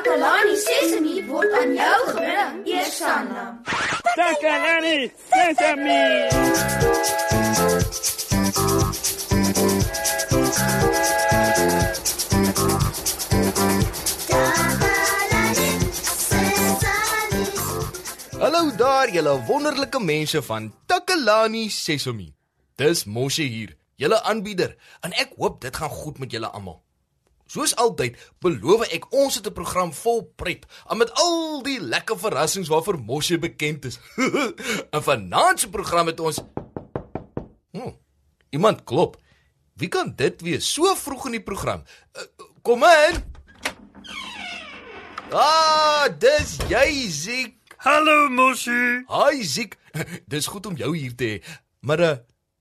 Takalani Sesemi word aan jou gebring, Eersanna. Takalani Sesame. Hallo daar julle wonderlike mense van Takalani Sesemi. Dis Moshe hier, julle aanbieder, en ek hoop dit gaan goed met julle almal. Soos altyd, beloof ek ons het 'n program vol pret, en met al die lekker verrassings waarvoor Moshe bekend is. en vanaand se program het ons hm, Iemand klop. Wie kan dit wees so vroeg in die program? Uh, kom in. Ah, dis jy, Ziek. Hallo Moshi. Hi Ziek. Dis goed om jou hier te hê. Maar uh,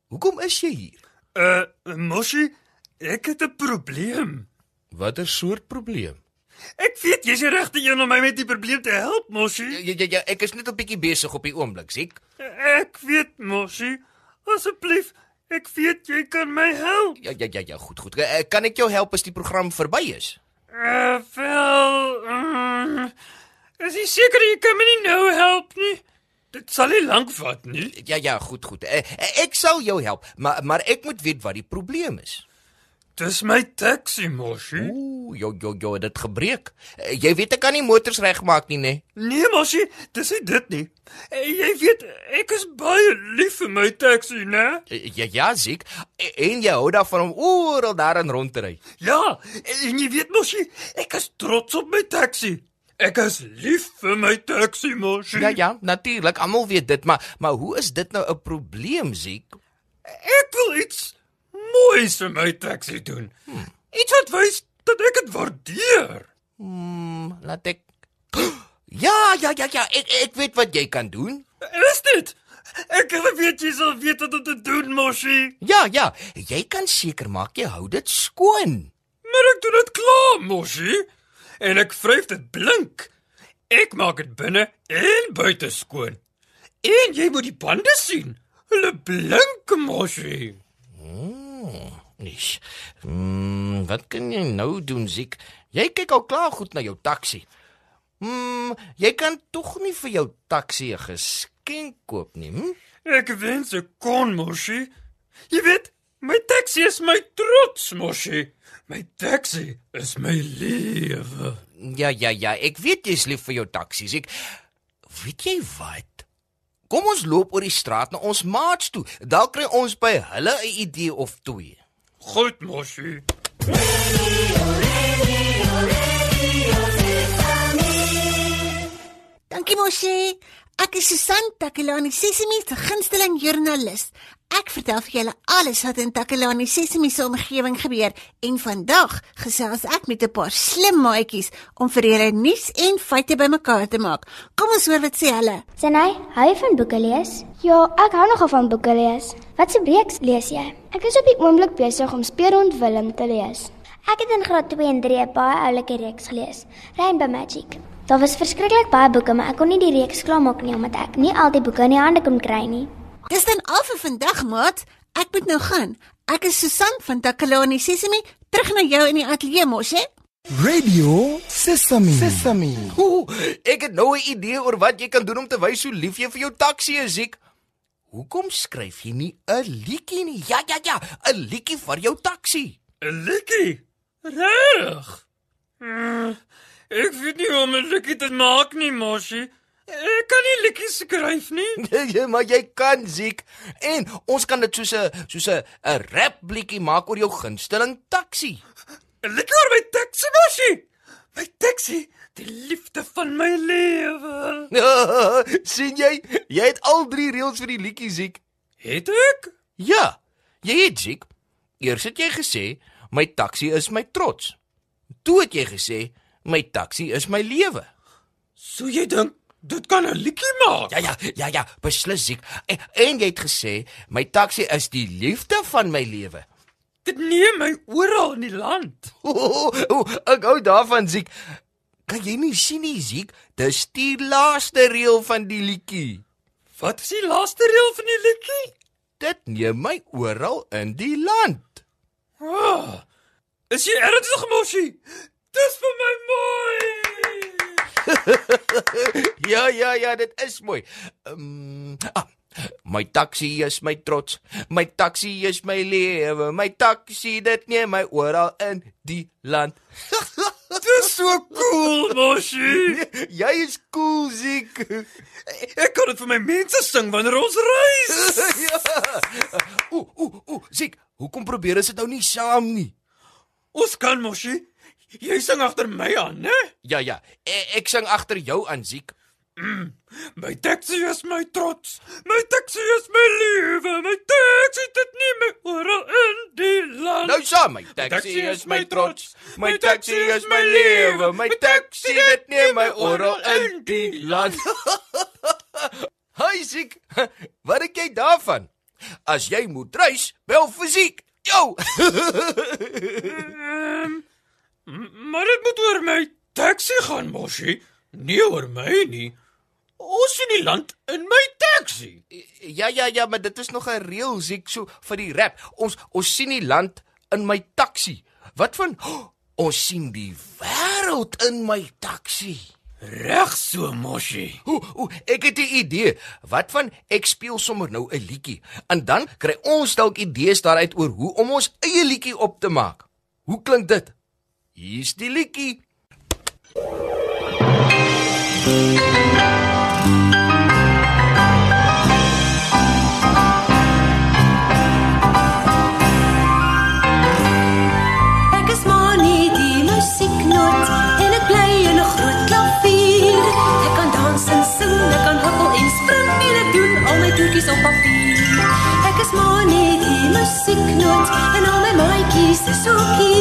hoekom is jy hier? Uh Moshi, ek het 'n probleem. Watter soort probleem? Ek weet jy's die regte een om my met die probleem te help, Moshi. Ja ja ja, ek is net 'n bietjie besig op die oomblik, Ziek. Ek weet, Moshi. Asseblief, ek weet jy kan my help. Ja ja ja ja, goed goed. Uh, kan ek jou help as die program verby is? Uh wel. Uh, is jy seker jy kan my nie nou help nie? Dit sal nie lank vat nie. Ja ja, goed goed. Ek sal jou help, maar maar ek moet weet wat die probleem is. Dis my taxi, Moshi. Ooh, jo jo jo, dit gebreek. Uh, jy weet ek kan nie motors regmaak nie, né? Nee, Moshi, dis nie dit nie. Uh, jy weet, ek is baie lief vir my taxi, né? Uh, ja ja, Ziek. En jy hou daarvan om oral daarin rond te ry. Ja, en jy weet Moshi, ek is trots op my taxi. Ek is lief vir my taxi, Moshi. Ja ja, natuurlik, almal weet dit, maar maar hoe is dit nou 'n probleem, Ziek? Ek wil iets moois vir my taxi doen. Hmm. Iets wat wys dat ek dit waardeer. Hmm, laat ek Ja, ja, ja, ja, ek ek weet wat jy kan doen. Is dit? Ek weet jy sal weet wat om te doen, Moshi. Ja, ja, jy kan seker maak jy hou dit skoon. Maar ek doen dit klaar, Moshi. En ek vryf dit blink. Ek maak dit binne en buite skoon. En jy moet die bande sien. Hulle blink, Moshi. Nis. Hmm, wat kan jy nou doen, Ziek? Jy kyk al klaar goed na jou taxi. Hmm, jy kan tog nie vir jou taxi 'n geskenk koop nie, hm? Ek wens ek kon, Moshi. Jy weet, my taxi is my trots, Moshi. My taxi is my lewe. Ja, ja, ja, ek weet jy's lief vir jou taxi, Ziek. Weet jy wat? Kom ons loop oor die straat na ons maats toe. Dalk kry ons by hulle 'n idee of twee. Goed, Moshi. Dankie Moshe. Ek is Susan Takelani Sesimi se gunsteling joernalis. Ek vertel vir julle alles wat in Takelani Sesimi se omgewing gebeur en vandag gesels ek met 'n paar slim maatjies om vir julle nuus en feite bymekaar te maak. Kom ons hoor wat sê hulle. Senai, hou jy van boeke lees? Ja, ek hou nogal van boeke lees. Wat se reeks lees jy? Ek is op die oomblik besig om Speurhond Willem te lees. Ek het in graad 2 en 3 'n baie oulike reeks gelees, Rainbow Magic. Daar was verskriklik baie boeke, maar ek kon nie die reeks klaarmaak nie omdat ek nie al die boeke in die hande kon kry nie. Dis dan al vir vandag, maat. Ek moet nou gaan. Ek is Susan van Takelani Sesimi, terug na jou in die ateljee, Moshe. Radio Sesame. Sesame. Ooh, ek het nou 'n idee oor wat jy kan doen om te wys hoe lief jy vir jou taxi is, Ziek. Hoekom skryf jy nie 'n liedjie nie? Ja, ja, ja, 'n liedjie vir jou taxi. 'n Likkie. Reg. Hmm, ek weet nie hoe om 'n likkie te maak nie, Moshi. Ek kan nie likkies skryf nie. ja, maar jy kan, Ziek. En ons kan dit soos 'n soos 'n 'n rap liedjie maak oor jou gunsteling taxi. 'n Likkie oor my taxi, Moshi. My taxi, die liefde van my lewe. sien jy? Jy het al drie reëls vir die liedjie, Ziek. Het ek? Ja, jy het Ziek. Eers het jy gesê my taxi is my trots. Toe het jy gesê my taxi is my lewe. So jy dink dit kan 'n likkie maak? Ja ja, ja ja, beslis Ziek. En, en jy het gesê my taxi is die liefde van my lewe. Dit neem my oral in die land. O, o, ek hou daarvan Ziek. Kan jy nie sien nie Ziek? Dis die laaste reël van die liedjie. Wat is die laaste reël van die likkie? Dit neem my oral in die land. Oh, is jy ernstig, Moshi? Dis vir my mooi. ja, ja, ja, dit is mooi. Um, ah, my taxi is my trots. My taxi is my lewe. My taxi dit neem my oral in die land. Dis so cool, Moshi. Jy is cool, Ziek. Ek kan dit vir my mense sing wanneer ons reis. ja. Ooh, ooh, ooh, Ziek, hoekom probeer ons dit nou nie saam nie? Ons kan Moshi. Jy sing agter my aan, né? Ja, ja. Ek, ek sing agter jou aan, Ziek. My taxi is my trots. My taxi is my lewe. My taxi dit nie my oral in die land. Nou saam, my taxi is my trots. My taxi is my lewe. My taxi dit neem my oral in die land. Hi Ziek. Wat dink jy daarvan? As jy moet reis, bel fisiek. Jou. Maar dit moet oor my taxi gaan, Moshi. Nie oor my nie. Ons in die land in my taxi. ja ja ja, maar dit is nog 'n reël Ziek so vir die rap. Ons ons sien die land in my taxi. Wat van oh, ons sien die wêreld in my taxi. Reg so, Moshi. Ooh, ooh, ek het 'n idee. Wat van ek speel sommer nou 'n liedjie en dan kry ons dalk idees daaruit oor hoe om ons eie liedjie op te maak. Hoe klink dit? Hier's die liedjie. Ek is maar nie die musieknoot en ek bly in 'n groot klavier. Ek kan dans en sing, ek kan hoppel en spring en ek doen al my toertjies op papier. Ek is maar nie die musieknoot en al my maatjies is ook hier.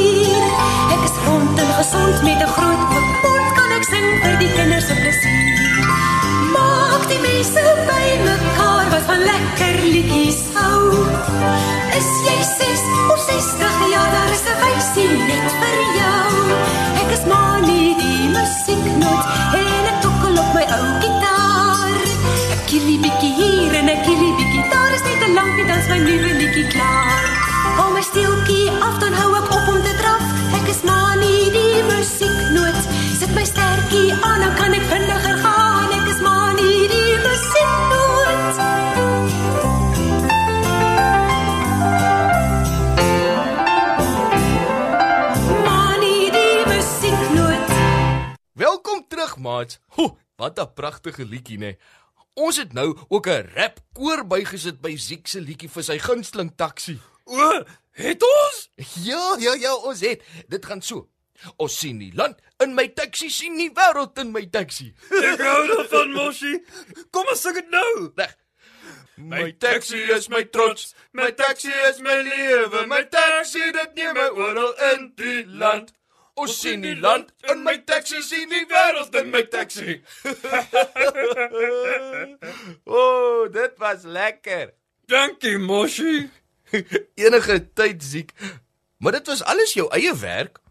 Gesond met 'n groot oop mond kan ek sing vir die kinders se plesier. Maak die mense by mekaar wat van lekker liedjies hou. Is jy 6 of 60 jaar, daar is 'n wysie net vir jou. Ek is maar nie die musieknoot Sit my stertjie aan dan kan ek vinniger gaan. Ek is maar nie die musieknoot. Maar nie die musieknoot. Welkom terug, maats. Ho, wat 'n pragtige liedjie, né? Ons het nou ook 'n rap koor bygesit by Ziek se liedjie vir sy gunsteling taxi. O, het ons? Ja, ja, ja, ons het. Dit gaan so. Ons sien die land in my taxi, sien die wêreld in my taxi. Ek hou daarvan, Moshi. Kom ons sing dit nou. Reg. My taxi is my trots, my taxi is my lewe, my taxi dit neem my oral in die land. Ons sien die land in my taxi, sien die wêreld in my taxi. o, oh, dit was lekker. Dankie, Moshi. Enige tyd siek. Maar dit was alles jou eie werk.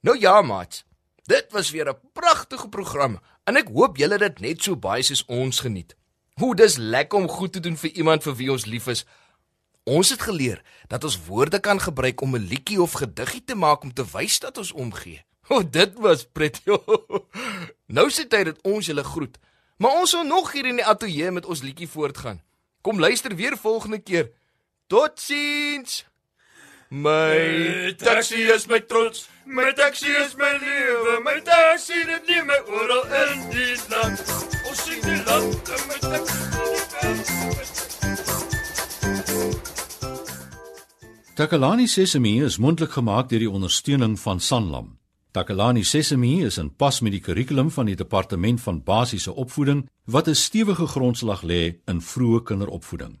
Nou ja, maat. Dit was weer 'n pragtige program en ek hoop julle het dit net so baie soos ons geniet. Hoe dis lekker om goed te doen vir iemand vir wie ons lief is. Ons het geleer dat ons woorde kan gebruik om 'n liedjie of gediggie te maak om te wys dat ons omgee. O, oh, dit was pret. nou sit hy dit ons julle groet. Maar ons sal nog hier in die ateljee met ons liedjie voortgaan. Kom luister weer volgende keer. Totsiens. My taxi is my trots, my taxi is my lewe, my taxi dit neem my oral in die land. Ons sien die land in my taxi. Takalani Sesemi is mondelik gemaak deur die ondersteuning van Sanlam. Takalani Sesemi is in pas met die kurrikulum van die Departement van Basiese Opvoeding wat 'n stewige grondslag lê in vroeë kinderopvoeding.